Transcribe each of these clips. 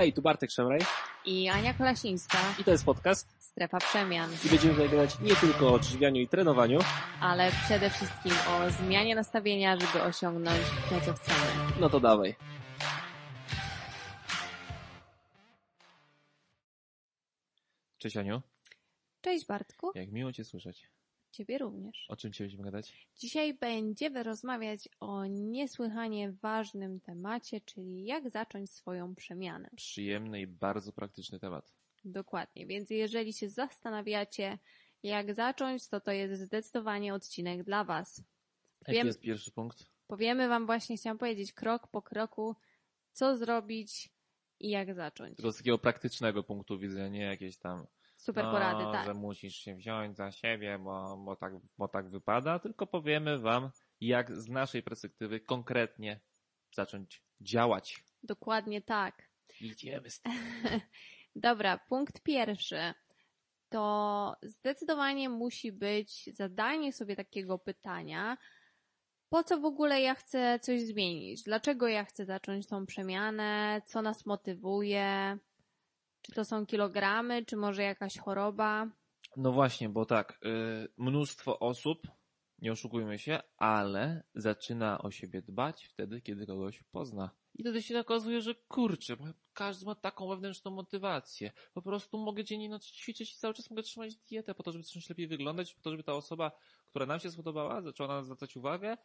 Hej, tu Bartek Szemraj i Ania Kolasińska, i to jest podcast Strefa Przemian, i będziemy tutaj gadać nie tylko o odżywianiu i trenowaniu, ale przede wszystkim o zmianie nastawienia, żeby osiągnąć to, co chcemy. no to dawaj. Cześć Aniu, Cześć Bartku, jak miło Cię słyszeć. Ciebie również. O czym będziemy gadać? Dzisiaj będziemy rozmawiać o niesłychanie ważnym temacie, czyli jak zacząć swoją przemianę. Przyjemny i bardzo praktyczny temat. Dokładnie, więc jeżeli się zastanawiacie, jak zacząć, to to jest zdecydowanie odcinek dla Was. Jaki Wiem- jest pierwszy punkt? Powiemy Wam właśnie, chciałam powiedzieć krok po kroku, co zrobić i jak zacząć. Tylko z takiego praktycznego punktu widzenia, nie jakieś tam Super no, porady, tak. że musisz się wziąć za siebie, bo, bo, tak, bo tak wypada, tylko powiemy Wam, jak z naszej perspektywy konkretnie zacząć działać. Dokładnie tak. Idziemy z tym. Dobra, punkt pierwszy. To zdecydowanie musi być zadanie sobie takiego pytania, po co w ogóle ja chcę coś zmienić? Dlaczego ja chcę zacząć tą przemianę? Co nas motywuje? Czy to są kilogramy, czy może jakaś choroba? No właśnie, bo tak, y, mnóstwo osób, nie oszukujmy się, ale zaczyna o siebie dbać wtedy, kiedy kogoś pozna. I wtedy się okazuje, że kurczę, bo każdy ma taką wewnętrzną motywację. Po prostu mogę dzień i noc ćwiczyć i cały czas mogę trzymać dietę po to, żeby zacząć lepiej wyglądać, po to, żeby ta osoba, która nam się spodobała, zaczęła na nas zwracać uwagę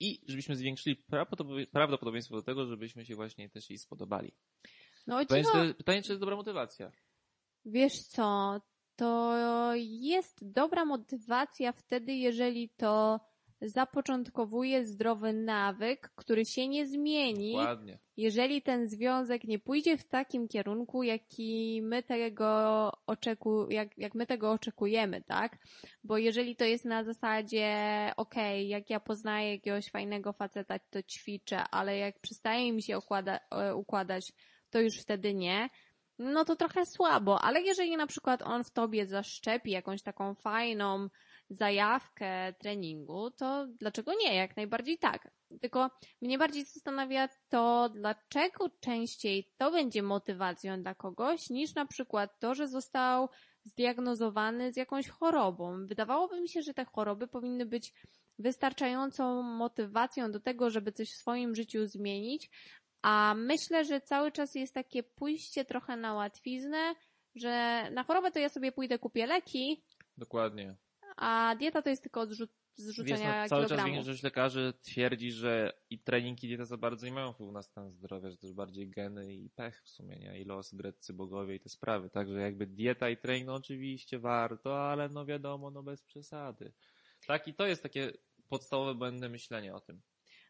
i żebyśmy zwiększyli prawdopodobie- prawdopodobieństwo do tego, żebyśmy się właśnie też jej spodobali. No o Pytanie, czy, pytanie, czy jest dobra motywacja? wiesz co, to jest dobra motywacja wtedy, jeżeli to zapoczątkowuje zdrowy nawyk, który się nie zmieni, Dokładnie. jeżeli ten związek nie pójdzie w takim kierunku, jaki my tego oczeku, jak, jak my tego oczekujemy, tak? Bo jeżeli to jest na zasadzie, okej, jak ja poznaję jakiegoś fajnego faceta, to ćwiczę, ale jak przestaje mi się układa, e, układać, to już wtedy nie, no to trochę słabo, ale jeżeli na przykład on w tobie zaszczepi jakąś taką fajną zajawkę treningu, to dlaczego nie? Jak najbardziej tak. Tylko mnie bardziej zastanawia to, dlaczego częściej to będzie motywacją dla kogoś, niż na przykład to, że został zdiagnozowany z jakąś chorobą. Wydawałoby mi się, że te choroby powinny być wystarczającą motywacją do tego, żeby coś w swoim życiu zmienić, a myślę, że cały czas jest takie pójście trochę na łatwiznę, że na chorobę to ja sobie pójdę, kupię leki, Dokładnie. a dieta to jest tylko odrzut, Wiesz, zrzucenia no, cały czas większość lekarzy twierdzi, że i trening i dieta za bardzo nie mają wpływu na stan zdrowia, że też bardziej geny i pech w sumie, nie? I los, greccy bogowie i te sprawy. Także jakby dieta i trening, no oczywiście warto, ale no wiadomo, no bez przesady. Tak, i to jest takie podstawowe błędne myślenie o tym.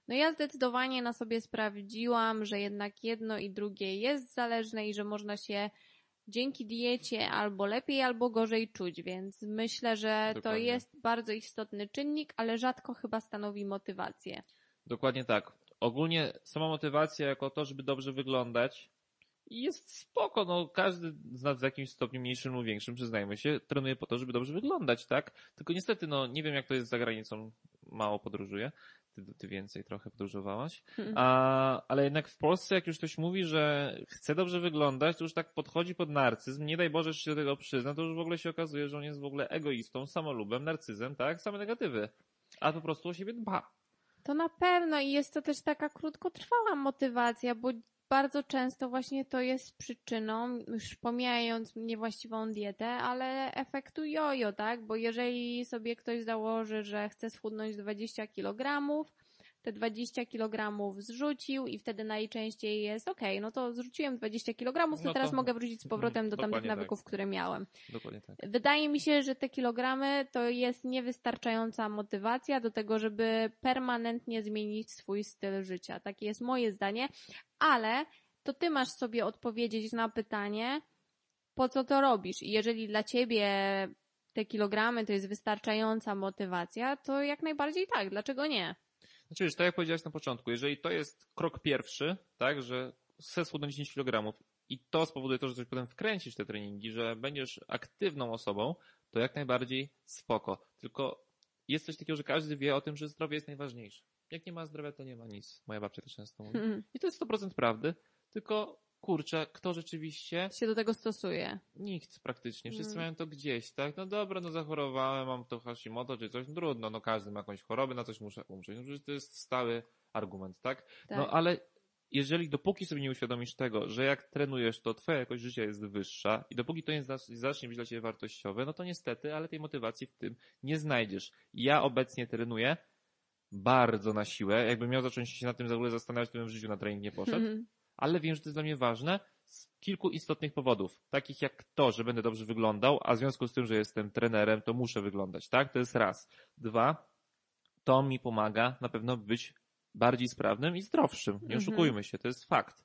No ja zdecydowanie na sobie sprawdziłam, że jednak jedno i drugie jest zależne i że można się dzięki diecie albo lepiej, albo gorzej czuć, więc myślę, że to Dokładnie. jest bardzo istotny czynnik, ale rzadko chyba stanowi motywację. Dokładnie tak. Ogólnie sama motywacja jako to, żeby dobrze wyglądać jest spoko, no każdy z nas w jakimś stopniu mniejszym lub większym, przyznajmy się, trenuje po to, żeby dobrze wyglądać, tak? Tylko niestety, no nie wiem jak to jest za granicą, mało podróżuję, ty, ty więcej trochę podróżowałaś, A, ale jednak w Polsce jak już ktoś mówi, że chce dobrze wyglądać, to już tak podchodzi pod narcyzm, nie daj Boże, że się do tego przyzna, to już w ogóle się okazuje, że on jest w ogóle egoistą, samolubem, narcyzem, tak? Same negatywy. A po prostu o siebie dba. To na pewno i jest to też taka krótkotrwała motywacja, bo bardzo często właśnie to jest przyczyną, już pomijając niewłaściwą dietę, ale efektu jojo, tak? Bo jeżeli sobie ktoś założy, że chce schudnąć 20 kg, te 20 kg zrzucił i wtedy najczęściej jest okej, no to zrzuciłem 20 kg, to No to- teraz mogę wrócić z powrotem do tamtych tak. nawyków, które miałem. Dokładnie tak. Wydaje mi się, że te kilogramy to jest niewystarczająca motywacja do tego, żeby permanentnie zmienić swój styl życia. Takie jest moje zdanie, ale to ty masz sobie odpowiedzieć na pytanie, po co to robisz. I jeżeli dla ciebie te kilogramy to jest wystarczająca motywacja, to jak najbardziej tak, dlaczego nie? Znaczy, wiesz, tak jak powiedziałeś na początku, jeżeli to jest krok pierwszy, tak, że chcesz schudnąć 10 kg i to spowoduje to, że coś potem wkręcisz te treningi, że będziesz aktywną osobą, to jak najbardziej spoko. Tylko jest coś takiego, że każdy wie o tym, że zdrowie jest najważniejsze. Jak nie ma zdrowia, to nie ma nic. Moja babcia to często mówi. I to jest 100% prawdy, tylko kurczę, kto rzeczywiście Się do tego stosuje. Nikt praktycznie. Wszyscy Mm. mają to gdzieś, tak? No dobra, no zachorowałem, mam to Hashimoto czy coś, no trudno, no każdy ma jakąś chorobę, na coś muszę umrzeć. No to jest stały argument, tak? Tak. No ale jeżeli dopóki sobie nie uświadomisz tego, że jak trenujesz, to twoja jakość życia jest wyższa i dopóki to nie zac- zacznie być dla ciebie wartościowe, no to niestety, ale tej motywacji w tym nie znajdziesz. Ja obecnie trenuję bardzo na siłę. Jakbym miał zacząć się na tym w ogóle zastanawiać, to bym w życiu na trening nie poszedł Mhm. Ale wiem, że to jest dla mnie ważne z kilku istotnych powodów. Takich jak to, że będę dobrze wyglądał, a w związku z tym, że jestem trenerem, to muszę wyglądać, tak? To jest raz. Dwa, to mi pomaga na pewno być bardziej sprawnym i zdrowszym. Nie Mhm. oszukujmy się, to jest fakt.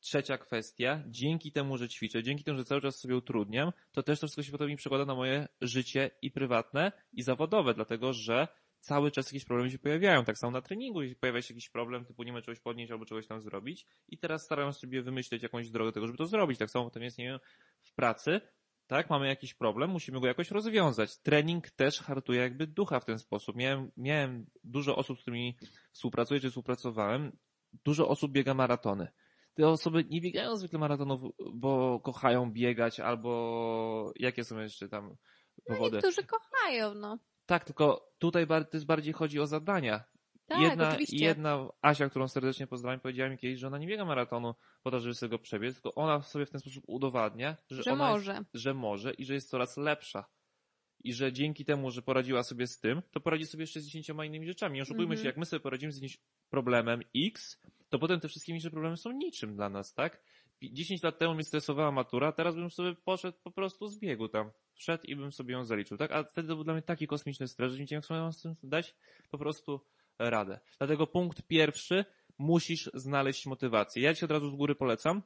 Trzecia kwestia, dzięki temu, że ćwiczę, dzięki temu, że cały czas sobie utrudniam, to też to wszystko się potem mi przekłada na moje życie i prywatne, i zawodowe, dlatego że cały czas jakieś problemy się pojawiają. Tak samo na treningu, jeśli pojawia się jakiś problem, typu nie ma czegoś podnieść albo czegoś tam zrobić i teraz staram się sobie wymyśleć jakąś drogę tego, żeby to zrobić. Tak samo potem jest, nie wiem, w pracy, tak, mamy jakiś problem, musimy go jakoś rozwiązać. Trening też hartuje jakby ducha w ten sposób. Miałem, miałem dużo osób, z którymi współpracuję czy współpracowałem, dużo osób biega maratony. Te osoby nie biegają zwykle maratonów, bo kochają biegać albo jakie są jeszcze tam powody. Niektórzy kochają, no. Tak, tylko tutaj bardziej chodzi o zadania. Tak, jedna, oczywiście. jedna Asia, którą serdecznie pozdrawiam, powiedziała mi kiedyś, że ona nie biega maratonu po to, żeby sobie go przebiec, tylko ona sobie w ten sposób udowadnia, że, Że ona może. Jest, że może i że jest coraz lepsza. I że dzięki temu, że poradziła sobie z tym, to poradzi sobie jeszcze z dziesięcioma innymi rzeczami. Nie oszukujmy Mhm. się, jak my sobie poradzimy z jakimś problemem X, to potem te wszystkie mniejsze problemy są niczym dla nas, tak? Pi- 10 lat temu mnie stresowała matura, teraz bym sobie poszedł po prostu z biegu tam. Wszedł i bym sobie ją zaliczył, tak? A wtedy to był dla mnie taki kosmiczny stres, że nie wiedziałem, jak sobie mam z tym dać po prostu radę. Dlatego punkt pierwszy, musisz znaleźć motywację. Ja ci od razu z góry polecam,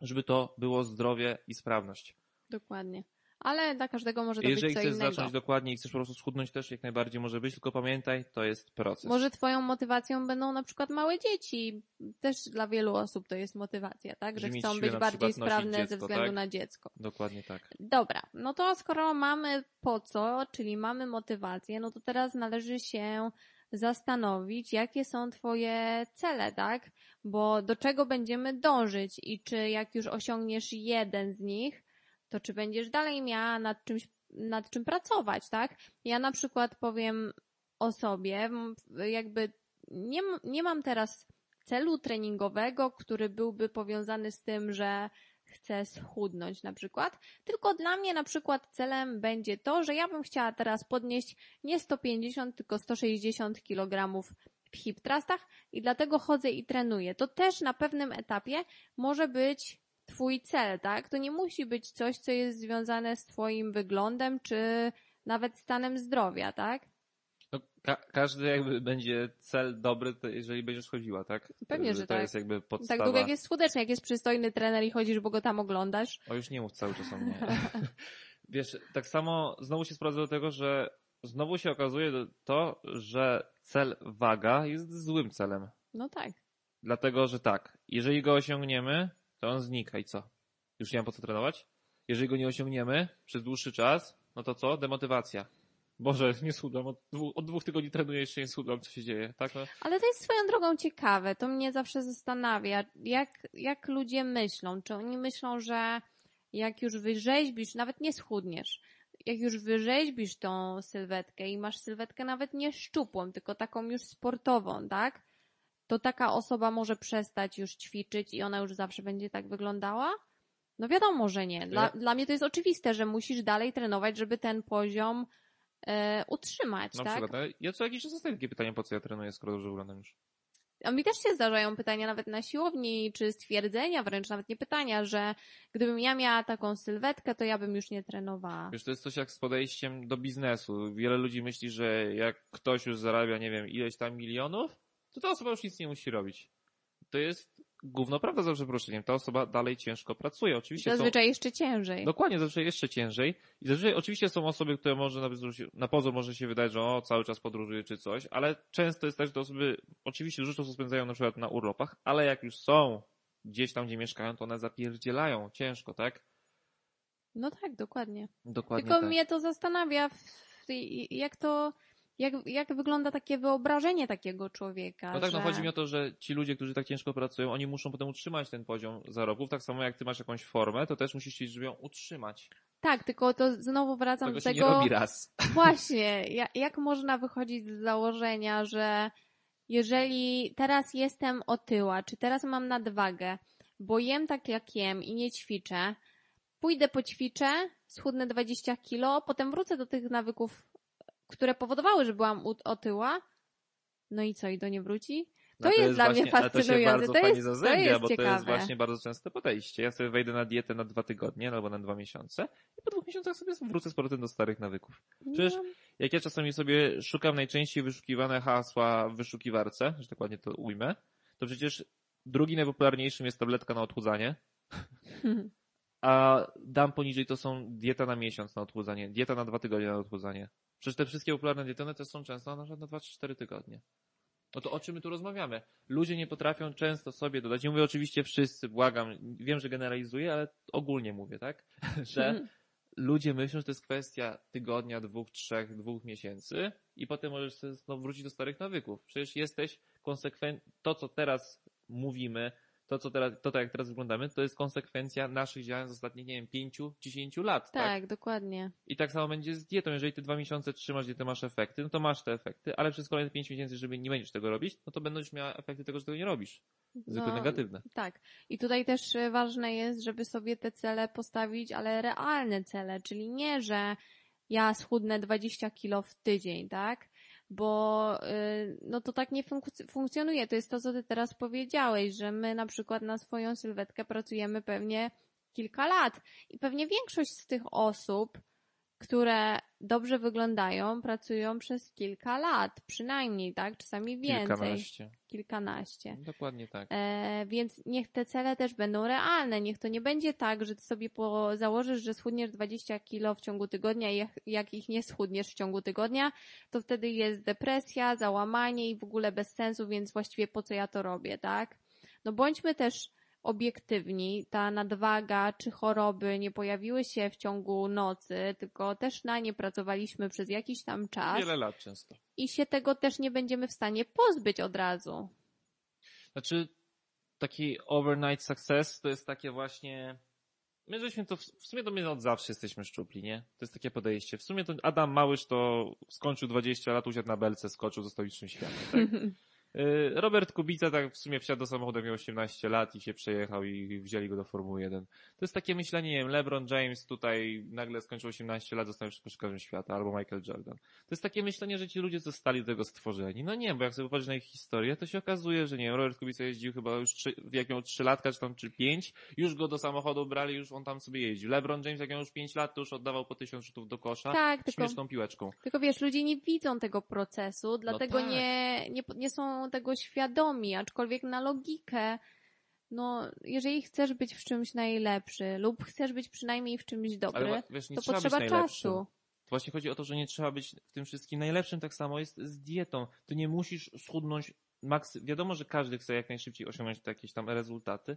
żeby to było zdrowie i sprawność. Dokładnie. Ale dla każdego może to Jeżeli być co chcesz innego. zacząć dokładnie i chcesz po prostu schudnąć też jak najbardziej może być, tylko pamiętaj, to jest proces. Może twoją motywacją będą na przykład małe dzieci. Też dla wielu osób to jest motywacja, tak? Że Że chcą być bardziej sprawne ze dziecko, względu tak? na dziecko. Dokładnie tak. Dobra, no to skoro mamy po co, czyli mamy motywację, no to teraz należy się zastanowić, jakie są Twoje cele, tak? Bo do czego będziemy dążyć i czy jak już osiągniesz jeden z nich, to czy będziesz dalej miała nad czymś, nad czym pracować, tak? Ja na przykład powiem o sobie, jakby nie, nie mam teraz celu treningowego, który byłby powiązany z tym, że chcę schudnąć na przykład, tylko dla mnie na przykład celem będzie to, że ja bym chciała teraz podnieść nie 150, tylko 160 kg w hip thrustach i dlatego chodzę i trenuję. To też na pewnym etapie może być twój cel, tak? To nie musi być coś, co jest związane z twoim wyglądem, czy nawet stanem zdrowia, tak? No, ka- każdy jakby będzie cel dobry, to jeżeli będziesz chodziła, tak? Pewnie, że to tak. jest jakby podstawa. Tak długo jak jest skuteczny, jak jest przystojny trener i chodzisz, bo go tam oglądasz. O, już nie mów cały czas o mnie. Wiesz, tak samo znowu się sprowadza do tego, że znowu się okazuje to, że cel waga jest złym celem. No tak. Dlatego, że tak, jeżeli go osiągniemy, to on znika i co? Już nie mam po co trenować? Jeżeli go nie osiągniemy przez dłuższy czas, no to co? Demotywacja. Boże, nie schudłem, od, dwu, od dwóch tygodni trenuję, jeszcze nie schudłem, co się dzieje, tak? No, Ale to jest swoją drogą ciekawe. To mnie zawsze zastanawia, jak, jak ludzie myślą. Czy oni myślą, że jak już wyrzeźbisz, nawet nie schudniesz, jak już wyrzeźbisz tą sylwetkę i masz sylwetkę nawet nie szczupłą, tylko taką już sportową, tak? To taka osoba może przestać już ćwiczyć i ona już zawsze będzie tak wyglądała? No wiadomo, że nie. Dla, dla mnie to jest oczywiste, że musisz dalej trenować, żeby ten poziom e, utrzymać, na tak? przykład, no, ja co jakiś czas zostaję takie pytanie, po co ja trenuję, skoro dobrze wyglądam już. A mi też się zdarzają pytania nawet na siłowni, czy stwierdzenia, wręcz nawet nie pytania, że gdybym ja miała taką sylwetkę, to ja bym już nie trenowała. Wiesz, to jest coś jak z podejściem do biznesu. Wiele ludzi myśli, że jak ktoś już zarabia, nie wiem, ileś tam milionów, to ta osoba już nic nie musi robić. To jest gówno prawda za przeproszeniem. Ta osoba dalej ciężko pracuje. Oczywiście są... Zazwyczaj jeszcze ciężej. Dokładnie, zazwyczaj jeszcze ciężej. I zazwyczaj oczywiście są osoby, które może nawet na pozór może się wydać, że o, cały czas podróżuje czy coś, ale często jest tak, że te osoby oczywiście dużo czasu spędzają na przykład na urlopach, ale jak już są gdzieś tam, gdzie mieszkają, to one zapierdzielają ciężko, tak? No tak, dokładnie. Dokładnie Tylko tak. mnie to zastanawia, jak to, jak, jak wygląda takie wyobrażenie takiego człowieka. No tak, że... no chodzi mi o to, że ci ludzie, którzy tak ciężko pracują, oni muszą potem utrzymać ten poziom zarobków, tak samo jak ty masz jakąś formę, to też musisz żeby ją utrzymać. Tak, tylko to znowu wracam Tego do się tego. nie robi raz. Właśnie, ja- jak można wychodzić z założenia, że jeżeli teraz jestem otyła, czy teraz mam nadwagę, bo jem tak jak jem i nie ćwiczę, pójdę poćwiczę, schudnę 20 kilo, potem wrócę do tych nawyków, które powodowały, że byłam otyła, no i co, i do nie wróci? To No jest dla mnie ale to się fascynujące, bardzo to fajnie jest- to zazębia, jest bo to ciekawe. jest właśnie bardzo częste podejście. Ja sobie wejdę na dietę na dwa tygodnie albo na dwa miesiące i po dwóch miesiącach sobie wrócę z powrotem do starych nawyków. Przecież No, jak ja czasami sobie szukam najczęściej wyszukiwane hasła w wyszukiwarce, że tak ładnie to ujmę, to przecież drugi najpopularniejszym jest tabletka na odchudzanie, a dam poniżej to są dieta na miesiąc na odchudzanie, dieta na dwa tygodnie na odchudzanie. Przecież te wszystkie popularne diety, one też są często na przykład na 2-4 tygodnie. No to o czym my tu rozmawiamy? Ludzie nie potrafią często sobie dodać, nie mówię oczywiście wszyscy, błagam, wiem, że generalizuję, ale ogólnie mówię, tak? Że ludzie myślą, że to jest kwestia tygodnia, dwóch, trzech, dwóch miesięcy i potem możesz wrócić do starych nawyków. Przecież jesteś konsekwent, to co teraz mówimy, to co teraz, to tak jak teraz wyglądamy, to jest konsekwencja naszych działań z ostatnich, nie wiem, pięciu, dziesięciu lat, tak? tak, dokładnie. I tak samo będzie z dietą. Jeżeli ty dwa miesiące trzymasz dietę, masz efekty, no to masz te efekty, ale przez kolejne pięć miesięcy, żeby nie będziesz tego robić, no to będziesz miała efekty tego, że tego nie robisz. Zwykle No, negatywne. Tak. I tutaj też e, ważne jest, żeby sobie te cele postawić, ale realne cele, czyli nie, że ja schudnę 20 kilo w tydzień, tak? Bo y, no to tak nie funk- funkcjonuje. To jest to, co ty teraz powiedziałeś, że my na przykład na swoją sylwetkę pracujemy pewnie kilka lat i pewnie większość z tych osób, które dobrze wyglądają, pracują przez kilka lat, przynajmniej, tak? Czasami więcej. Kilkanaście. Kilkanaście. Dokładnie tak. E, więc niech te cele też będą realne. Niech to nie będzie tak, że ty sobie po, założysz, że schudniesz 20 kilo w ciągu tygodnia i jak, jak ich nie schudniesz w ciągu tygodnia, to wtedy jest depresja, załamanie i w ogóle bez sensu, więc właściwie po co ja to robię, tak? No bądźmy też obiektywni. Ta nadwaga czy choroby nie pojawiły się w ciągu nocy, tylko też na nie pracowaliśmy przez jakiś tam czas Wiele lat często. i się tego też nie będziemy w stanie pozbyć od razu. Znaczy, taki overnight success to jest takie właśnie. My żeśmy to, w sumie to my od zawsze jesteśmy szczupli, nie? To jest takie podejście. W sumie to Adam Małysz to skończył 20 lat, usiadł na belce, skoczył, został mistrzem świata. Tak? Y, Robert Kubica tak w sumie wsiadł do samochodu, miał 18 lat i się przejechał i wzięli go do Formuły 1. To jest takie myślenie, nie wiem, LeBron James tutaj nagle skończył 18 lat, został już koszykarzem świata, albo Michael Jordan. To jest takie myślenie, że ci ludzie zostali do tego stworzeni. No nie, bo jak sobie popatrzeć na ich historię, to się okazuje, że nie wiem, Robert Kubica jeździł chyba już trzy, jak miał 3 latka, czy tam czy 5, już go do samochodu brali, już on tam sobie jeździł. LeBron James jak miał już 5 lat, to już oddawał po 1000 rzutów do kosza Tak, tylko śmieszną piłeczką. Tylko wiesz, ludzie nie widzą tego procesu, dlatego tak. nie, nie, nie są tego świadomi, aczkolwiek na logikę, no, jeżeli chcesz być w czymś najlepszy lub chcesz być przynajmniej w czymś dobry, Ale wiesz, to trzeba potrzeba czasu. Właśnie chodzi o to, że nie trzeba być w tym wszystkim najlepszym, tak samo jest z dietą. Ty nie musisz schudnąć maks... Wiadomo, że każdy chce jak najszybciej osiągnąć jakieś tam rezultaty,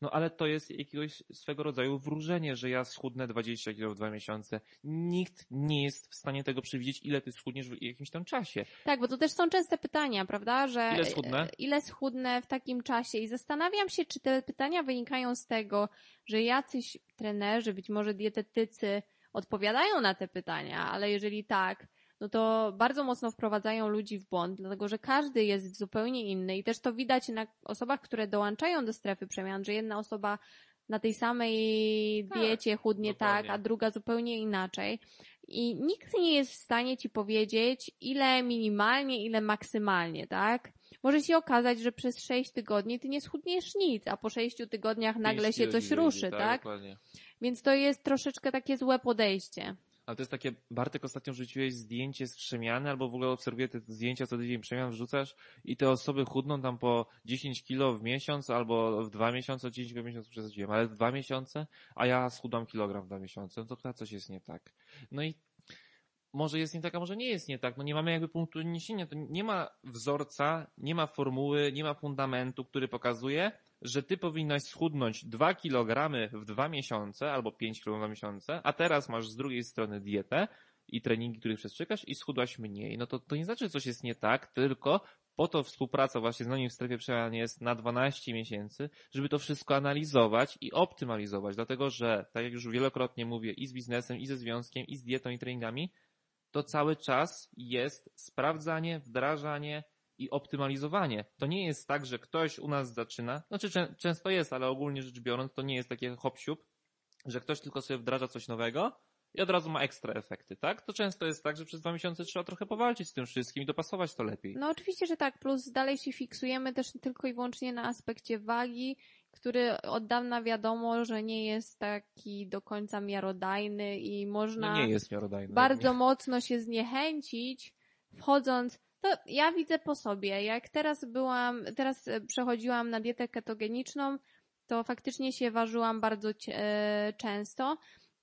no ale to jest jakiegoś swego rodzaju wróżenie, że ja schudnę 20 kg w dwa miesiące. Nikt nie jest w stanie tego przewidzieć, ile ty schudniesz w jakimś tam czasie. Tak, bo to też są częste pytania, prawda, że Ile schudnę? e, ile schudnę w takim czasie i zastanawiam się, czy te pytania wynikają z tego, że jacyś trenerzy, być może dietetycy odpowiadają na te pytania, ale jeżeli tak, no to bardzo mocno wprowadzają ludzi w błąd, dlatego że każdy jest zupełnie inny i też to widać na osobach, które dołączają do strefy przemian, że jedna osoba na tej samej Tak, diecie chudnie dokładnie. tak, a druga zupełnie inaczej. I nikt nie jest w stanie ci powiedzieć, ile minimalnie, ile maksymalnie, tak? Może się okazać, że przez 6 tygodni ty nie schudniesz nic, a po 6 tygodniach nagle się coś ruszy, tak? Dokładnie. Więc to jest troszeczkę takie złe podejście. Ale to jest takie, Bartek, ostatnio wrzuciłeś zdjęcie z przemiany, albo w ogóle obserwuję te zdjęcia, co tydzień przemian wrzucasz i te osoby chudną tam po 10 kilo w miesiąc, albo w dwa miesiące, 10 kilo w miesiąc przesadziłem, ale w dwa miesiące, a ja schudłam kilogram w dwa miesiące, no to chyba coś jest nie tak. No i może jest nie tak, a może nie jest nie tak. No nie mamy jakby punktu odniesienia. To nie ma wzorca, nie ma formuły, nie ma fundamentu, który pokazuje, że ty powinnaś schudnąć 2 kg w dwa miesiące albo 5 kg w dwa miesiące, a teraz masz z drugiej strony dietę i treningi, których przestrzekasz i schudłaś mniej. No to, to nie znaczy, że coś jest nie tak, tylko po to współpraca właśnie z nami w strefie przemian jest na 12 miesięcy, żeby to wszystko analizować i optymalizować, dlatego że, tak jak już wielokrotnie mówię, i z biznesem, i ze związkiem, i z dietą, i treningami, to cały czas jest sprawdzanie, wdrażanie i optymalizowanie. To nie jest tak, że ktoś u nas zaczyna, znaczy czę- często jest, ale ogólnie rzecz biorąc, to nie jest takie hop że ktoś tylko sobie wdraża coś nowego i od razu ma ekstra efekty, tak? To często jest tak, że przez dwa miesiące trzeba trochę powalczyć z tym wszystkim i dopasować to lepiej. No oczywiście, że tak, plus dalej się fiksujemy też tylko i wyłącznie na aspekcie wagi, który od dawna wiadomo, że nie jest taki do końca miarodajny i można No nie jest miarodajne. bardzo mocno się zniechęcić, wchodząc. To ja widzę po sobie. Jak teraz byłam, teraz e, przechodziłam na dietę ketogeniczną, to faktycznie się ważyłam bardzo e, często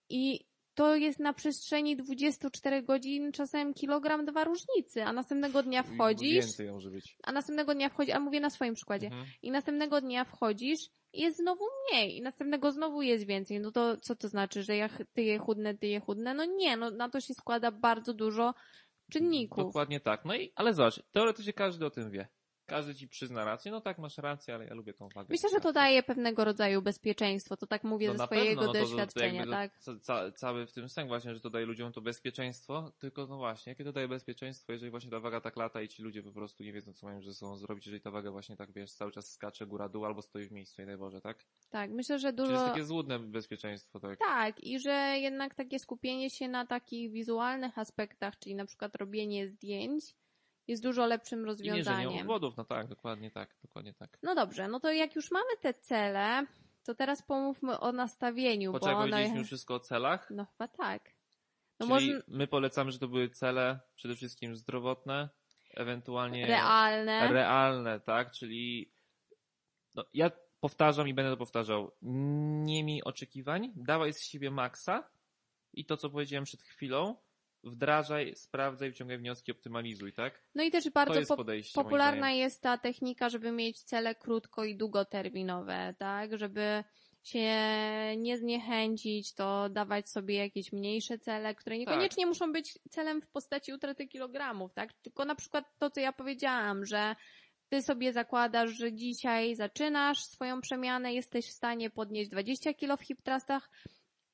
i to jest na przestrzeni 24 godzin czasem kilogram dwa różnicy, a następnego dnia wchodzisz, Więcej może być. a następnego dnia wchodzi, a mówię na swoim przykładzie, Mhm. i następnego dnia wchodzisz i jest znowu mniej i następnego znowu jest więcej. No to co to znaczy, że ja ty je chudne, ty je chudne? No nie, no na to się składa bardzo dużo czynników. Dokładnie tak. No i, ale zobacz, teoretycznie każdy o tym wie. Każdy ci przyzna rację, no tak, masz rację, ale ja lubię tą wagę. Myślę, że to daje pewnego rodzaju bezpieczeństwo, to tak mówię No ze swojego pewno, no to- to doświadczenia, jakby tak? ca- ca- cały w tym sens właśnie, że to daje ludziom to bezpieczeństwo, tylko no właśnie, jakie to daje bezpieczeństwo, jeżeli właśnie ta waga tak lata i ci ludzie po prostu nie wiedzą, co mają ze sobą zrobić, jeżeli ta waga właśnie tak, wiesz, cały czas skacze góra-dół albo stoi w miejscu, nie daj Boże, tak? Tak, myślę, że Czyli dużo... jest takie złudne bezpieczeństwo, tak? Tak, i że jednak takie skupienie się na takich wizualnych aspektach, czyli na przykład robienie zdjęć, jest dużo lepszym I mierzenie rozwiązaniem. obwodów, no tak, dokładnie tak, dokładnie tak. No dobrze, no to jak już mamy te cele, to teraz pomówmy o nastawieniu, Poczekaj, bo one... już wszystko o celach, No chyba tak. No czyli może my polecamy, że to były cele przede wszystkim zdrowotne, ewentualnie realne. realne, tak? Czyli no, ja powtarzam i będę to powtarzał. Nie miej oczekiwań, dawaj z siebie maksa i to, co powiedziałem przed chwilą, wdrażaj, sprawdzaj, wyciągaj wnioski, optymalizuj, tak? No i też bardzo jest po- popularna jest ta technika, żeby mieć cele krótko i długoterminowe, tak? Żeby się nie zniechęcić, to dawać sobie jakieś mniejsze cele, które niekoniecznie muszą być celem w postaci utraty kilogramów, tak? Tylko na przykład to, co ja powiedziałam, że ty sobie zakładasz, że dzisiaj zaczynasz swoją przemianę, jesteś w stanie podnieść 20 kilo w hip thrustach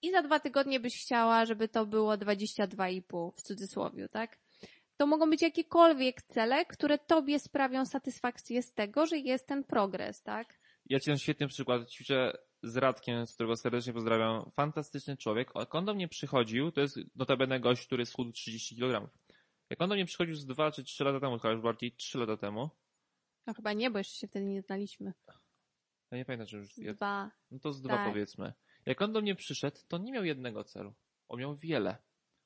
i za dwa tygodnie byś chciała, żeby to było 22,5 w cudzysłowie, tak? To mogą być jakiekolwiek cele, które tobie sprawią satysfakcję z tego, że jest ten progres, tak? Ja ci dam świetny przykład. Ćwiczę z Radkiem, z którego serdecznie pozdrawiam. Fantastyczny człowiek. Jak on do mnie przychodził, to jest notabene gość, który schudł 30 kg. Jak on do mnie przychodził z 2 czy 3 lata temu, chyba już bardziej 3 lata temu, No chyba nie, bo jeszcze się wtedy nie znaliśmy. ja nie pamiętam, czy już Dwa. No to z dwa Tak. powiedzmy. Jak on do mnie przyszedł, to nie miał jednego celu. On miał wiele.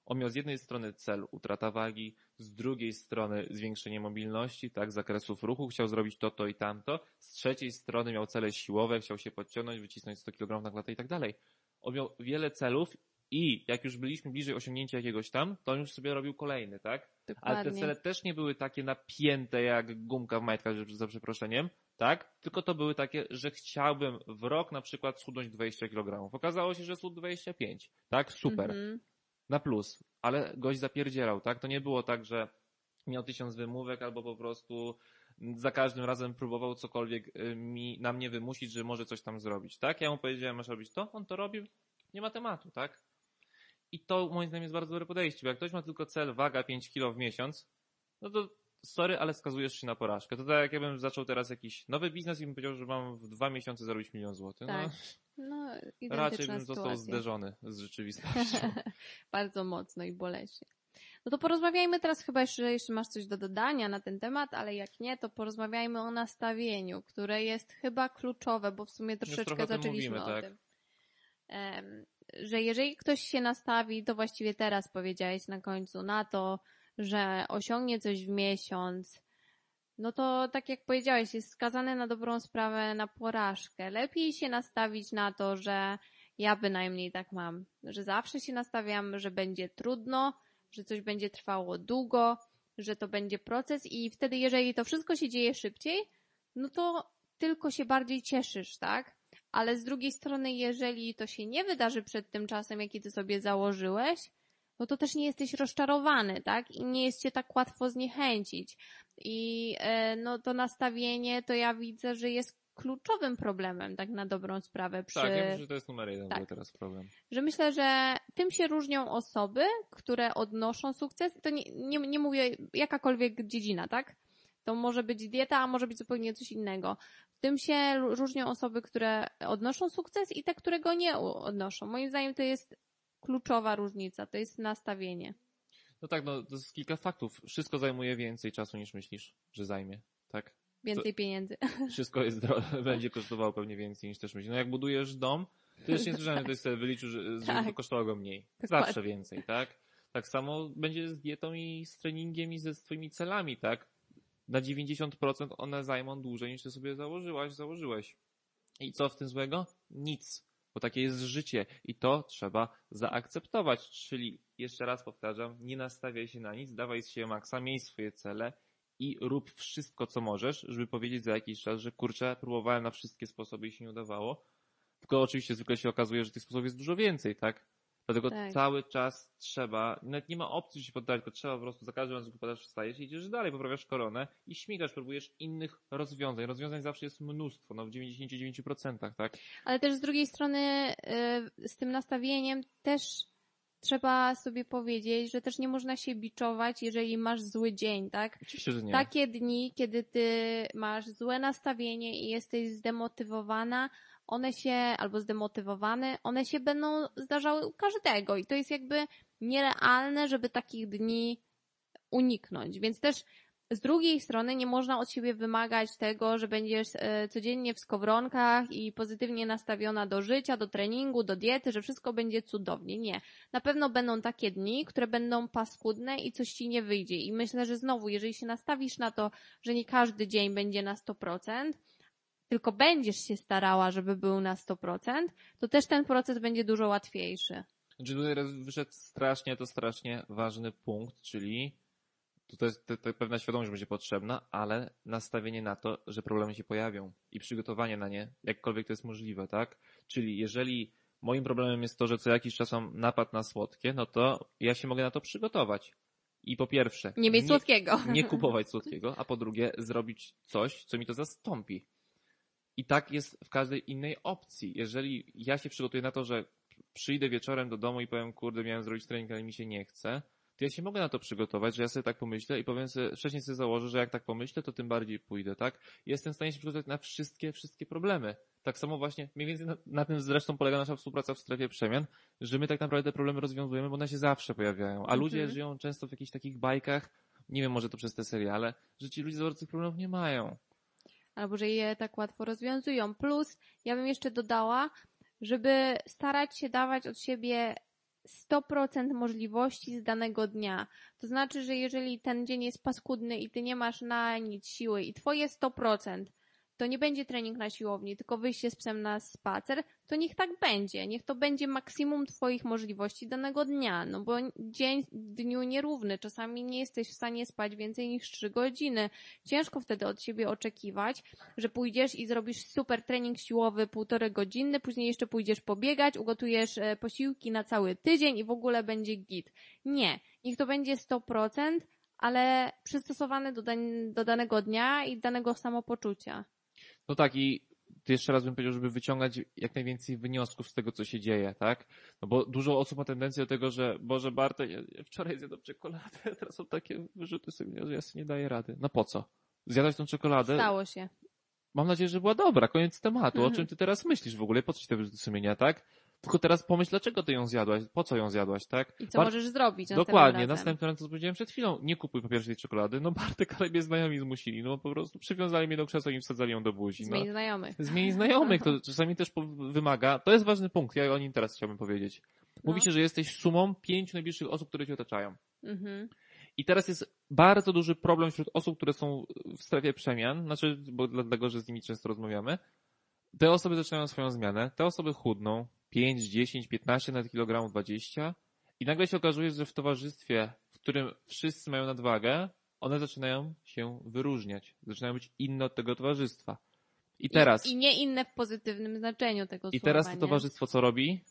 On miał z jednej strony cel utrata wagi, z drugiej strony zwiększenie mobilności, tak, zakresów ruchu, chciał zrobić to, to i tamto. Z trzeciej strony miał cele siłowe, chciał się podciągnąć, wycisnąć 100 kg na klatę i tak dalej. On miał wiele celów i jak już byliśmy bliżej osiągnięcia jakiegoś tam, to on już sobie robił kolejny, tak? Ale te Dokładnie. cele też nie były takie napięte jak gumka w majtkach, za przeproszeniem, tak? Tylko to były takie, że chciałbym w rok na przykład schudnąć 20 kg. Okazało się, że schudł 25, tak? Super. Mhm. Na plus. Ale gość zapierdzielał, tak? To nie było tak, że miał tysiąc wymówek albo po prostu za każdym razem próbował cokolwiek y, mi, na mnie wymusić, że może coś tam zrobić, tak? Ja mu powiedziałem, masz robić to, on to robił, nie ma tematu, tak? I to moim zdaniem jest bardzo dobre podejście, bo jak ktoś ma tylko cel waga 5 kg w miesiąc, no to sorry, ale skazujesz się na porażkę. To tak jak ja bym zaczął teraz jakiś nowy biznes i bym powiedział, że mam w dwa miesiące zarobić milion złotych. Tak. No, No, raczej bym został sytuacja. zderzony z rzeczywistością. Bardzo mocno i boleśnie. No to porozmawiajmy teraz chyba jeszcze, jeszcze masz coś do dodania na ten temat, ale jak nie, to porozmawiajmy o nastawieniu, które jest chyba kluczowe, bo w sumie troszeczkę zaczęliśmy mówimy, o tak. tym. Że jeżeli ktoś się nastawi, to właściwie teraz powiedziałeś na końcu, na to, że osiągnie coś w miesiąc, no to tak jak powiedziałeś, jest skazany na dobrą sprawę na porażkę. Lepiej się nastawić na to, że ja bynajmniej tak mam, że zawsze się nastawiam, że będzie trudno, że coś będzie trwało długo, że to będzie proces i wtedy, jeżeli to wszystko się dzieje szybciej, no to tylko się bardziej cieszysz, tak? Ale z drugiej strony, jeżeli to się nie wydarzy przed tym czasem, jaki ty sobie założyłeś, no to też nie jesteś rozczarowany, tak? I nie jest cię tak łatwo zniechęcić. I e, no to nastawienie to ja widzę, że jest kluczowym problemem, tak na dobrą sprawę. Przy... Tak, ja myślę, że to jest numer jeden Tak. teraz problem. Że myślę, że tym się różnią osoby, które odnoszą sukces. To nie, nie, nie mówię jakakolwiek dziedzina, tak? To może być dieta, a może być zupełnie coś innego. Tym się różnią osoby, które odnoszą sukces i te, które go nie odnoszą. Moim zdaniem to jest kluczowa różnica, to jest nastawienie. No tak, no to jest kilka faktów. Wszystko zajmuje więcej czasu niż myślisz, że zajmie, tak? Więcej pieniędzy. Wszystko jest będzie kosztowało pewnie więcej niż też myślisz. No jak budujesz dom, to już nie słyszałem, że ktoś sobie wyliczył, że, że Tak. to kosztowało go mniej. Dokładnie. Zawsze więcej, tak? Tak samo będzie z dietą i z treningiem i ze swoimi celami, tak? Na 90% one zajmą dłużej niż ty sobie założyłaś, założyłeś. I co w tym złego? Nic. Bo takie jest życie i to trzeba zaakceptować. Czyli jeszcze raz powtarzam, nie nastawiaj się na nic, dawaj siebie maksa, miej swoje cele i rób wszystko, co możesz, żeby powiedzieć za jakiś czas, że kurczę, próbowałem na wszystkie sposoby i się nie udawało. Tylko oczywiście zwykle się okazuje, że tych sposobów jest dużo więcej, tak? Dlatego Tak. cały czas trzeba, nawet nie ma opcji, się poddać, tylko trzeba po prostu za każdym razem, gdy popadasz, wstajesz i idziesz dalej, poprawiasz koronę i śmigasz, próbujesz innych rozwiązań. Rozwiązań zawsze jest mnóstwo, no w 99%, tak? Ale też z drugiej strony y, z tym nastawieniem też trzeba sobie powiedzieć, że też nie można się biczować, jeżeli masz zły dzień, tak? Oczywiście, że nie. Takie dni, kiedy ty masz złe nastawienie i jesteś zdemotywowana, one się, albo zdemotywowany, one się będą zdarzały u każdego i to jest jakby nierealne, żeby takich dni uniknąć. Więc też z drugiej strony nie można od siebie wymagać tego, że będziesz e, codziennie w skowronkach i pozytywnie nastawiona do życia, do treningu, do diety, że wszystko będzie cudownie. Nie. Na pewno będą takie dni, które będą paskudne i coś ci nie wyjdzie. I myślę, że znowu, jeżeli się nastawisz na to, że nie każdy dzień będzie na 100%, tylko będziesz się starała, żeby był na 100%, to też ten proces będzie dużo łatwiejszy. Znaczy tutaj wyszedł strasznie, to strasznie ważny punkt, czyli to jest to, to pewna świadomość będzie potrzebna, ale nastawienie na to, że problemy się pojawią i przygotowanie na nie, jakkolwiek to jest możliwe, tak? Czyli jeżeli moim problemem jest to, że co jakiś czas mam napad na słodkie, no to ja się mogę na to przygotować. I po pierwsze, Nie mieć słodkiego. nie kupować słodkiego, a po drugie zrobić coś, co mi to zastąpi. I tak jest w każdej innej opcji. Jeżeli ja się przygotuję na to, że przyjdę wieczorem do domu i powiem, kurde, miałem zrobić trening, ale mi się nie chce, to ja się mogę na to przygotować, że ja sobie tak pomyślę i powiem sobie, wcześniej sobie założę, że jak tak pomyślę, to tym bardziej pójdę, tak? Jestem w stanie się przygotować na wszystkie, wszystkie problemy. Tak samo właśnie, mniej więcej na, na tym zresztą polega nasza współpraca w strefie przemian, że my tak naprawdę te problemy rozwiązujemy, bo one się zawsze pojawiają. A ludzie Mhm. żyją często w jakichś takich bajkach, nie wiem, może to przez te seriale, że ci ludzie za bardzo tych problemów nie mają. Albo że je tak łatwo rozwiązują. Plus, ja bym jeszcze dodała, żeby starać się dawać od siebie 100% możliwości z danego dnia. To znaczy, że jeżeli ten dzień jest paskudny i ty nie masz na nic siły i twoje 100% to nie będzie trening na siłowni, tylko wyjście z psem na spacer, to niech tak będzie. Niech to będzie maksimum twoich możliwości danego dnia, no bo dzień dniu nierówny. Czasami nie jesteś w stanie spać więcej niż 3 godziny. Ciężko wtedy od siebie oczekiwać, że pójdziesz i zrobisz super trening siłowy półtorej godziny, później jeszcze pójdziesz pobiegać, ugotujesz e, posiłki na cały tydzień i w ogóle będzie git. Nie. Niech to będzie 100%, ale przystosowane do, do danego dnia i danego samopoczucia. No tak i jeszcze raz bym powiedział, żeby wyciągać jak najwięcej wniosków z tego, co się dzieje, tak? No bo dużo osób ma tendencję do tego, że Boże Bartek, ja wczoraj zjadłem czekoladę, a teraz są takie wyrzuty sobie, że ja sobie nie daję rady. No po co? Zjadać tą czekoladę? Stało się. Mam nadzieję, że była dobra, koniec tematu. O czym ty teraz myślisz w ogóle? Po co ci te wyrzuty sumienia, tak? Tylko teraz pomyśl, dlaczego ty ją zjadłaś, po co ją zjadłaś, tak? I co możesz zrobić Dokładnie, razem. następnym razem, co powiedziałem przed chwilą, nie kupuj po pierwsze tej czekolady, no Bartek, ale mnie znajomi zmusili, no po prostu przywiązali mnie do krzesła i wsadzali ją do buzi. No. Zmień znajomych. Zmień znajomych, to czasami też wymaga. To jest ważny punkt, ja o nim teraz chciałbym powiedzieć. Mówi No. się, że jesteś sumą pięciu najbliższych osób, które cię otaczają. Mhm. I teraz jest bardzo duży problem wśród osób, które są w strefie przemian, znaczy, bo dlatego, że z nimi często rozmawiamy. Te osoby zaczynają swoją zmianę, te osoby chudną 5, 10, 15 na kilogramów 20 i nagle się okazuje, że w towarzystwie, w którym wszyscy mają nadwagę, one zaczynają się wyróżniać, zaczynają być inne od tego towarzystwa. I teraz, I, I nie inne w pozytywnym znaczeniu tego i słowa, teraz to nie? towarzystwo co robi?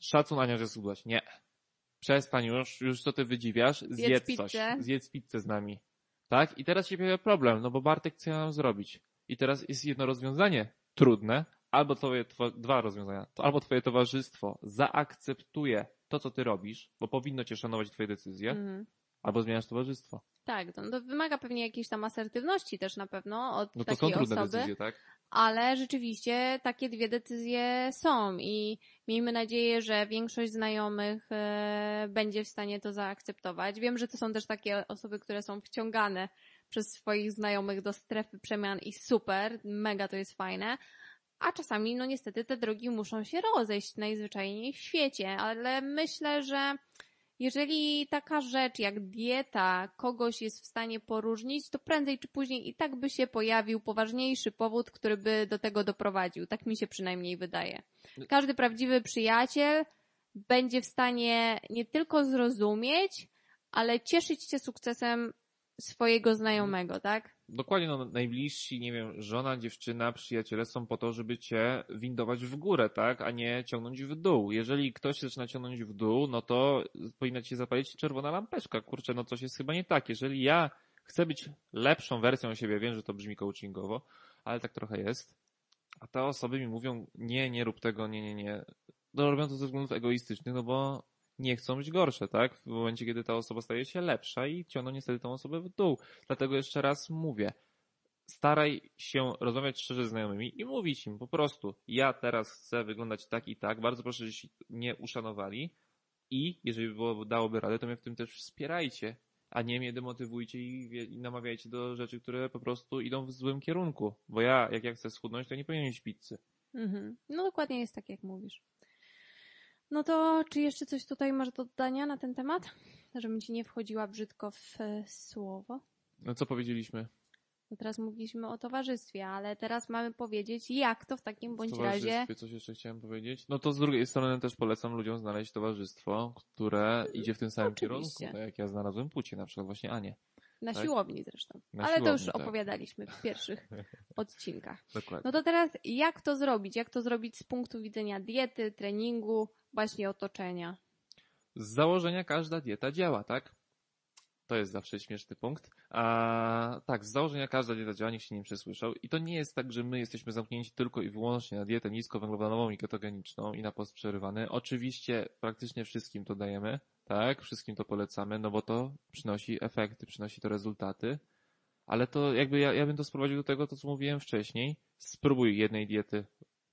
Szacun Ania, że schudłaś. Nie. przestań już, już co ty wydziwiasz, zjedz, pizzę. coś, zjedz pizzę z nami. Tak? I teraz się pojawia problem, no bo Bartek co ja mam zrobić? I teraz jest jedno rozwiązanie trudne, albo twoje, two, dwa rozwiązania. To albo twoje towarzystwo zaakceptuje to, co ty robisz, bo powinno cię szanować twoje decyzje, Mhm. albo zmieniasz towarzystwo. Tak, no to wymaga pewnie jakiejś tam asertywności też na pewno od No to takiej są trudne osoby. decyzje, tak? ale rzeczywiście takie dwie decyzje są i miejmy nadzieję, że większość znajomych e, będzie w stanie to zaakceptować. Wiem, że to są też takie osoby, które są wciągane przez swoich znajomych do strefy przemian i super, mega to jest fajne. A czasami, no niestety, te drogi muszą się rozejść najzwyczajniej w świecie, ale myślę, że jeżeli taka rzecz jak dieta kogoś jest w stanie poróżnić, to prędzej czy później i tak by się pojawił poważniejszy powód, który by do tego doprowadził. Tak mi się przynajmniej wydaje. Każdy prawdziwy przyjaciel będzie w stanie nie tylko zrozumieć, ale cieszyć się sukcesem swojego znajomego, tak? Dokładnie, no najbliżsi, nie wiem, żona, dziewczyna, przyjaciele są po to, żeby cię windować w górę, tak, a nie ciągnąć w dół. Jeżeli ktoś zaczyna ciągnąć w dół, no to powinna ci się zapalić czerwona lampeczka. Kurczę, no coś jest chyba nie tak. Jeżeli ja chcę być lepszą wersją siebie, wiem, że to brzmi coachingowo, ale tak trochę jest, a te osoby mi mówią, nie, nie rób tego, nie, nie, nie. No robią to ze względów egoistycznych, no bo nie chcą być gorsze, tak? W momencie, kiedy ta osoba staje się lepsza i ciągną niestety tą osobę w dół. Dlatego jeszcze raz mówię, staraj się rozmawiać szczerze z znajomymi i mówić im po prostu, ja teraz chcę wyglądać tak i tak, bardzo proszę, żebyście mnie uszanowali i jeżeli by było, dałoby radę, to mnie w tym też wspierajcie, a nie mnie demotywujcie i, i namawiajcie do rzeczy, które po prostu idą w złym kierunku. Bo ja, jak ja chcę schudnąć, to nie powinien mieć pizzy. Mhm. No dokładnie jest tak, jak mówisz. No to czy jeszcze coś tutaj masz do dodania na ten temat? Żebym ci nie wchodziła brzydko w e, słowo. No co powiedzieliśmy? No teraz mówiliśmy o towarzystwie, ale teraz mamy powiedzieć, jak to w takim bądź razie. towarzystwie coś jeszcze chciałem powiedzieć. No to z drugiej strony też polecam ludziom znaleźć towarzystwo, które idzie w tym samym Oczywiście. kierunku, tak jak ja znalazłem Pucie, na przykład właśnie Anię. Na tak? siłowni zresztą. Na ale to już siłowni, tak. opowiadaliśmy w pierwszych odcinkach. Dokładnie. No to teraz jak to zrobić? Jak to zrobić z punktu widzenia diety, treningu, właśnie otoczenia? Z założenia każda dieta działa, tak? To jest zawsze śmieszny punkt. A tak, z założenia każda dieta działa, nikt się nie przesłyszał. I to nie jest tak, że my jesteśmy zamknięci tylko i wyłącznie na dietę niskowęglowodanową i ketogeniczną i na post przerywany. Oczywiście praktycznie wszystkim to dajemy, tak? Wszystkim to polecamy, no bo to przynosi efekty, przynosi to rezultaty. Ale to jakby ja, ja bym to sprowadził do tego, to co mówiłem wcześniej. Spróbuj jednej diety,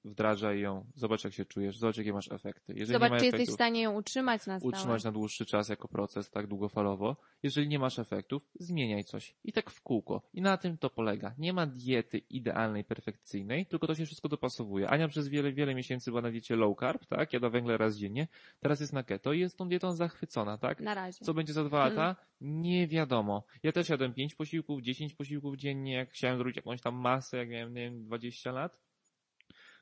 wdrażaj ją, zobacz jak się czujesz, zobacz jakie masz efekty. Jeżeli Zobacz, czy jesteś w efektów, stanie ją utrzymać na stałe. utrzymać na dłuższy czas jako proces, tak długofalowo. Jeżeli nie masz efektów, zmieniaj coś. I tak w kółko. I na tym to polega. Nie ma diety idealnej, perfekcyjnej, tylko to się wszystko dopasowuje. Ania przez wiele, wiele miesięcy była na diecie low carb, tak? Jada węgle raz dziennie. Teraz jest na keto i jest tą dietą zachwycona, tak? Na razie. Co będzie za dwa Mhm. lata? Nie wiadomo. Ja też jadłem 5 posiłków, 10 posiłków dziennie, jak chciałem zrobić jakąś tam masę, jak miałem, nie wiem, 20 lat.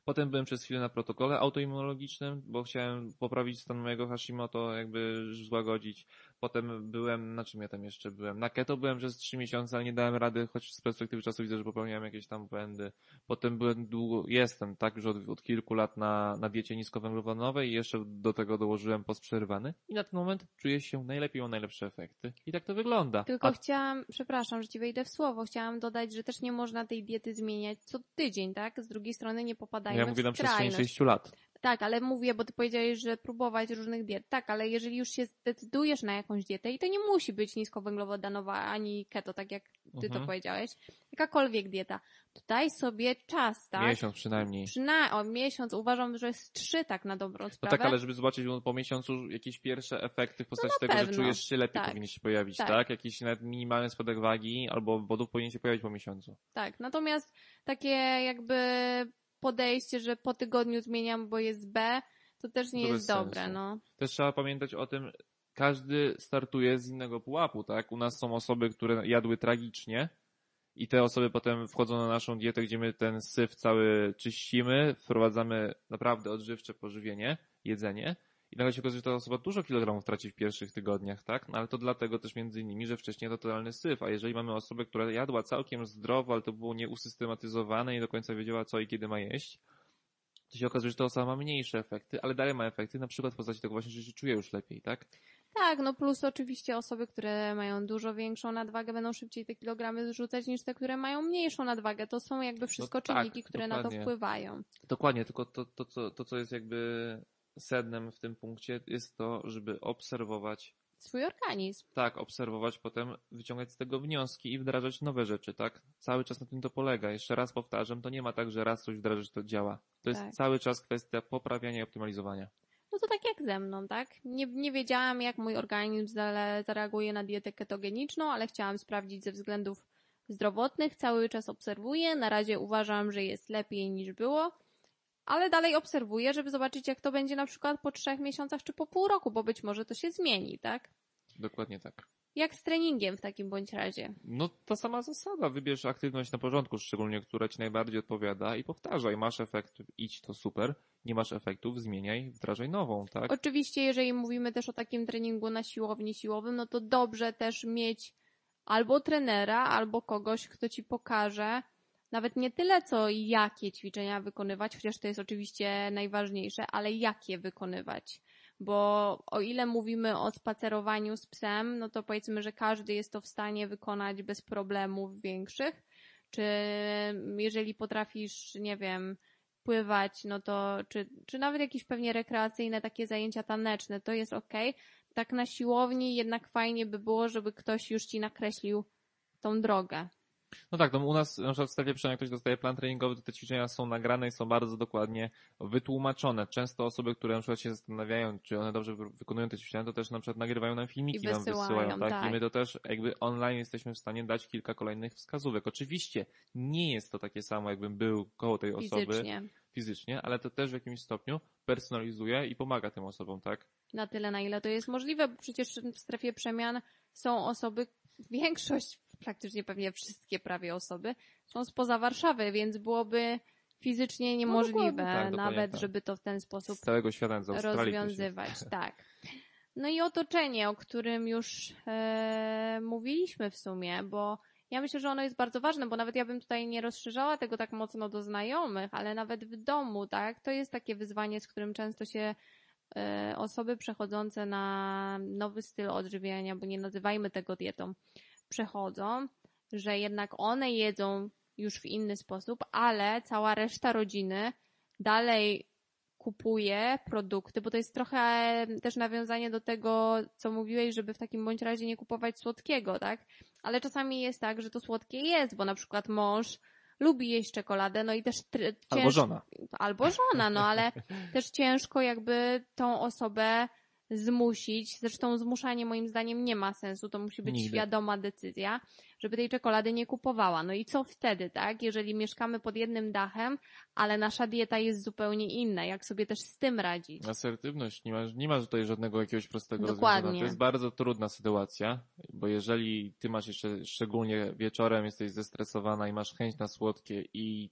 Potem byłem przez chwilę na protokole autoimmunologicznym, bo chciałem poprawić stan mojego Hashimoto, jakby złagodzić. Potem byłem, na czym ja tam jeszcze byłem? Na keto byłem przez 3 miesiące, ale nie dałem rady, choć z perspektywy czasu widzę, że popełniałem jakieś tam błędy. Potem byłem długo, jestem, tak, już od, od kilku lat na, na diecie niskowęglowodanowej i jeszcze do tego dołożyłem post przerywany. I na ten moment czuję się najlepiej, mam najlepsze efekty. I tak to wygląda. Tylko A chciałam, przepraszam, że ci wejdę w słowo, chciałam dodać, że też nie można tej diety zmieniać co tydzień, tak? Z drugiej strony nie popadajmy ja mówię na w przestrzeni skrajność. 6 lat. Tak, ale mówię, bo ty powiedziałeś, że próbować różnych diet. Tak, ale jeżeli już się zdecydujesz na jakąś dietę i to nie musi być niskowęglowodanowa ani keto, tak jak ty Mhm. to powiedziałeś, jakakolwiek dieta, to daj sobie czas, tak? Miesiąc przynajmniej. Przynajmniej o miesiąc, uważam, że jest trzy tak na dobrą No sprawę. tak, ale żeby zobaczyć no, po miesiącu jakieś pierwsze efekty w postaci na tego, że pewno. czujesz się lepiej, Tak. powinny się pojawić, Tak. tak. Jakiś nawet minimalny spadek wagi albo obwodów powinien się pojawić po miesiącu. Tak, natomiast takie jakby podejście, że po tygodniu zmieniam, bo jest B, to też nie To jest dobre, sensu. no. Też trzeba pamiętać o tym, każdy startuje z innego pułapu, tak? U nas są osoby, które jadły tragicznie i te osoby potem wchodzą na naszą dietę, gdzie my ten syf cały czyścimy, wprowadzamy naprawdę odżywcze pożywienie, jedzenie i nagle się okazuje, że ta osoba dużo kilogramów traci w pierwszych tygodniach, tak? No ale to dlatego też między innymi, że wcześniej to totalny syf, a jeżeli mamy osobę, która jadła całkiem zdrowo, ale to było nieusystematyzowane, nie do końca wiedziała co i kiedy ma jeść, to się okazuje, że ta osoba ma mniejsze efekty, ale dalej ma efekty, na przykład w postaci tego właśnie, że się czuje już lepiej, tak? Tak, no plus oczywiście osoby, które mają dużo większą nadwagę, będą szybciej te kilogramy zrzucać niż te, które mają mniejszą nadwagę. To są jakby wszystko tak, czynniki, które na to dokładnie. wpływają. Dokładnie, tylko to, to, co, to, co jest jakby sednem w tym punkcie, jest to, żeby obserwować, Swój organizm. tak, obserwować, potem wyciągać z tego wnioski i wdrażać nowe rzeczy, tak? Cały czas na tym to polega. Jeszcze raz powtarzam, to nie ma tak, że raz coś wdrażasz, to działa. To jest Tak. cały czas kwestia poprawiania i optymalizowania. No to tak jak ze mną, tak? Nie, nie wiedziałam, jak mój organizm zareaguje na dietę ketogeniczną, ale chciałam sprawdzić ze względów zdrowotnych. Cały czas obserwuję. Na razie uważam, że jest lepiej niż było, ale dalej obserwuję, żeby zobaczyć, jak to będzie na przykład po trzech miesiącach czy po pół roku, bo być może to się zmieni, tak? Dokładnie tak. Jak z treningiem w takim bądź razie. No ta sama zasada. Wybierz aktywność na początku, szczególnie, która ci najbardziej odpowiada i powtarzaj. Masz efekt, idź, to super. Nie masz efektów, zmieniaj, wdrażaj nową, tak? Oczywiście, jeżeli mówimy też o takim treningu na siłowni siłowym, no to dobrze też mieć albo trenera, albo kogoś, kto ci pokaże nawet nie tyle co jakie ćwiczenia wykonywać, chociaż to jest oczywiście najważniejsze, ale jakie wykonywać. Bo o ile mówimy o spacerowaniu z psem, no to powiedzmy, że każdy jest to w stanie wykonać bez problemów większych. Czy jeżeli potrafisz, nie wiem, pływać, no to czy, czy nawet jakieś pewnie rekreacyjne takie zajęcia taneczne, to jest ok. Tak na siłowni jednak fajnie by było, żeby ktoś już ci nakreślił tą drogę. No tak, no u nas na przykład w strefie przynajmniej ktoś dostaje plan treningowy, to te ćwiczenia są nagrane i są bardzo dokładnie wytłumaczone. Często osoby, które na przykład się zastanawiają, czy one dobrze wy- wykonują te ćwiczenia, to też na przykład nagrywają nam filmiki, I nam wysyłają, wysyłają, tak? tak. I my to też jakby online jesteśmy w stanie dać kilka kolejnych wskazówek. Oczywiście nie jest to takie samo, jakbym był koło tej osoby Fizycznie. fizycznie, ale to też w jakimś stopniu personalizuje i pomaga tym osobom, tak? Na tyle, na ile to jest możliwe, bo przecież w strefie przemian są osoby, większość, praktycznie pewnie wszystkie prawie osoby, są spoza Warszawy, więc byłoby fizycznie niemożliwe dokładnie tak, nawet, tak. żeby to w ten sposób Z całego świata, z Australii. rozwiązywać, tak. No i otoczenie, o którym już e, mówiliśmy w sumie, bo ja myślę, że ono jest bardzo ważne, bo nawet ja bym tutaj nie rozszerzała tego tak mocno do znajomych, ale nawet w domu, tak, to jest takie wyzwanie, z którym często się e, osoby przechodzące na nowy styl odżywiania, bo nie nazywajmy tego dietą, przechodzą, że jednak one jedzą już w inny sposób, ale cała reszta rodziny dalej kupuje produkty, bo to jest trochę też nawiązanie do tego, co mówiłeś, żeby w takim bądź razie nie kupować słodkiego, tak? Ale czasami jest tak, że to słodkie jest, bo na przykład mąż lubi jeść czekoladę, no i też tr- Albo żona. albo żona, no ale też ciężko jakby tą osobę zmusić. Zresztą zmuszanie moim zdaniem nie ma sensu, to musi być Nigdy. świadoma decyzja, żeby tej czekolady nie kupowała. No i co wtedy, tak? Jeżeli mieszkamy pod jednym dachem, ale nasza dieta jest zupełnie inna, jak sobie też z tym radzić? Asertywność, nie ma, nie ma tutaj żadnego jakiegoś prostego Dokładnie. rozwiązania. To jest bardzo trudna sytuacja, bo jeżeli ty masz jeszcze, szczególnie wieczorem jesteś zestresowana i masz chęć na słodkie i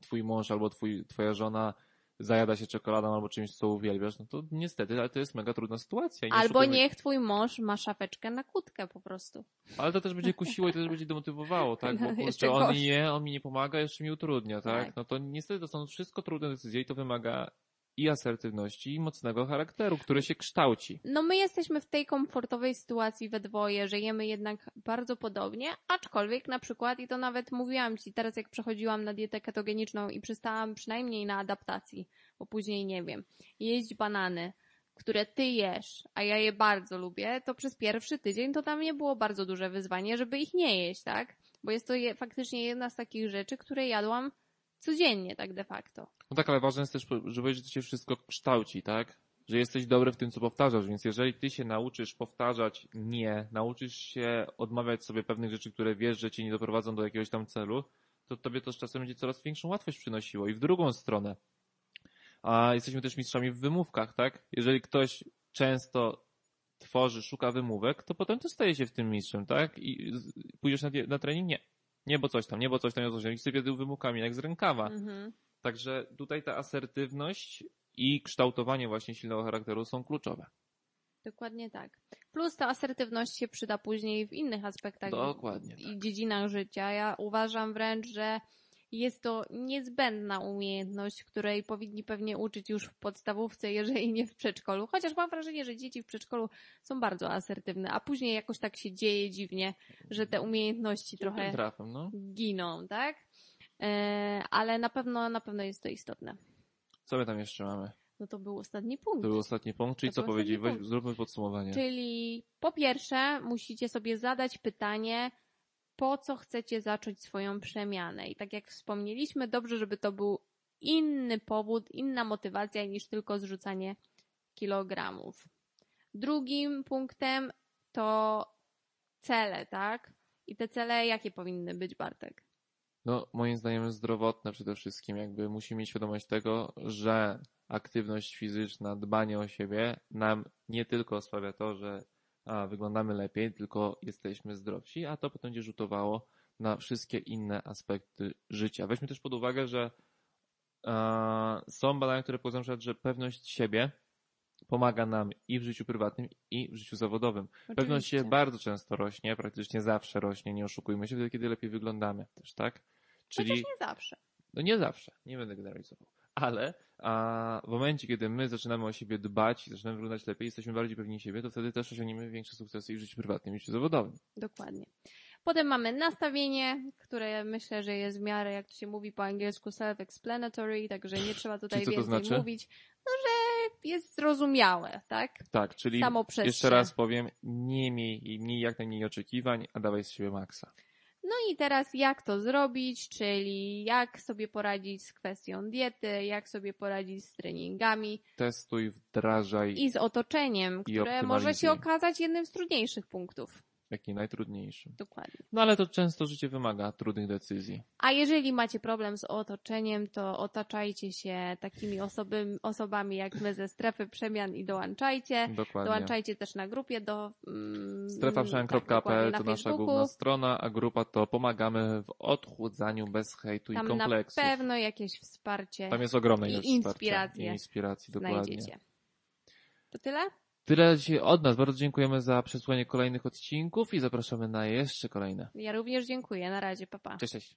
twój mąż albo twój, twoja żona zajada się czekoladą albo czymś, co uwielbiasz, no to niestety, ale to jest mega trudna sytuacja. I Albo oszukujmy- niech twój mąż ma szafeczkę na kutkę po prostu. Ale to też będzie kusiło i to też będzie demotywowało, tak? Bo No, kurczę, on gorzej. je, on mi nie pomaga, jeszcze mi utrudnia, tak? Tak. No to niestety to są wszystko trudne decyzje i to wymaga i asertywności, i mocnego charakteru, który się kształci. No my jesteśmy w tej komfortowej sytuacji we dwoje, że jemy jednak bardzo podobnie, aczkolwiek na przykład, i to nawet mówiłam Ci teraz jak przechodziłam na dietę ketogeniczną i przystałam przynajmniej na adaptacji, bo później nie wiem, jeść banany, które Ty jesz, a ja je bardzo lubię, to przez pierwszy tydzień to dla mnie było bardzo duże wyzwanie, żeby ich nie jeść, tak? Bo jest to je, faktycznie jedna z takich rzeczy, które jadłam codziennie, tak de facto. No tak, ale ważne jest też, żeby że to się wszystko kształci, tak? Że jesteś dobry w tym, co powtarzasz, więc jeżeli ty się nauczysz powtarzać nie, nauczysz się odmawiać sobie pewnych rzeczy, które wiesz, że cię nie doprowadzą do jakiegoś tam celu, to tobie to z czasem będzie coraz większą łatwość przynosiło. I w drugą stronę. A jesteśmy też mistrzami w wymówkach, tak? Jeżeli ktoś często tworzy, szuka wymówek, to potem ty staje się w tym mistrzem, tak? I pójdziesz na, na trening? Nie. Nie, bo coś tam, nie, bo coś tam, nie, bo coś tam. I tył wymówkami, jak z rękawa. Mhm. Także tutaj ta asertywność i kształtowanie właśnie silnego charakteru są kluczowe. Dokładnie tak. Plus ta asertywność się przyda później w innych aspektach Dokładnie i dziedzinach życia. Ja uważam wręcz, że Jest to niezbędna umiejętność, której powinni pewnie uczyć już w podstawówce, jeżeli nie w przedszkolu. Chociaż mam wrażenie, że dzieci w przedszkolu są bardzo asertywne, a później jakoś tak się dzieje dziwnie, że te umiejętności trochę trafem, no. giną, tak? E, ale na pewno, na pewno jest to istotne. Co my tam jeszcze mamy? No to był ostatni punkt. To był ostatni punkt, czyli To co powiedzieli? Weź, zróbmy podsumowanie. Czyli po pierwsze musicie sobie zadać pytanie, po co chcecie zacząć swoją przemianę. I tak jak wspomnieliśmy, dobrze, żeby to był inny powód, inna motywacja niż tylko zrzucanie kilogramów. Drugim punktem to cele, tak? I te cele jakie powinny być, Bartek? No, moim zdaniem zdrowotne przede wszystkim. Jakby musimy mieć świadomość tego, że aktywność fizyczna, dbanie o siebie nam nie tylko sprawia to, że a, wyglądamy lepiej, tylko jesteśmy zdrowsi, a to potem będzie rzutowało na wszystkie inne aspekty życia. Weźmy też pod uwagę, że a, są badania, które pokazują, przykład, że pewność siebie pomaga nam i w życiu prywatnym, i w życiu zawodowym. Pewność Oczywiście. siebie bardzo często rośnie, praktycznie zawsze rośnie, nie oszukujmy się, wtedy kiedy lepiej wyglądamy też, tak? Czyli Chociaż nie zawsze. no nie zawsze, nie będę generalizował. Ale a w momencie, kiedy my zaczynamy o siebie dbać i zaczynamy wyglądać lepiej, jesteśmy bardziej pewni siebie, to wtedy też osiągniemy większe sukcesy i w życiu prywatnym, i w życiu zawodowym. Dokładnie. Potem mamy nastawienie, które myślę, że jest w miarę, jak to się mówi po angielsku, self-explanatory, także nie trzeba tutaj więcej znaczy? mówić. No, że jest zrozumiałe, tak? Tak, czyli jeszcze raz powiem, nie miej i miej jak najmniej oczekiwań, a dawaj z siebie maksa. No i teraz jak to zrobić, czyli jak sobie poradzić z kwestią diety, jak sobie poradzić z treningami Testuj, wdrażaj, i z otoczeniem, które może się okazać jednym z trudniejszych punktów. Jaki najtrudniejszy. Dokładnie. No ale to często życie wymaga trudnych decyzji. A jeżeli macie problem z otoczeniem, to otaczajcie się takimi osoby, osobami jak my ze strefy przemian i dołączajcie. Dokładnie. Dołączajcie też na grupie do mm, tak, Strefaprzemian.pl na to nasza Facebooku. główna strona, a grupa to pomagamy w odchudzaniu bez hejtu Tam i na kompleksów. pewno jakieś wsparcie Tam jest ogromna i ilość inspiracje wsparcia i inspiracji, dokładnie. znajdziecie. To tyle? Tyle dzisiaj od nas. Bardzo dziękujemy za przesłanie kolejnych odcinków i zapraszamy na jeszcze kolejne. Ja również dziękuję. Na razie, papa. Cześć, cześć.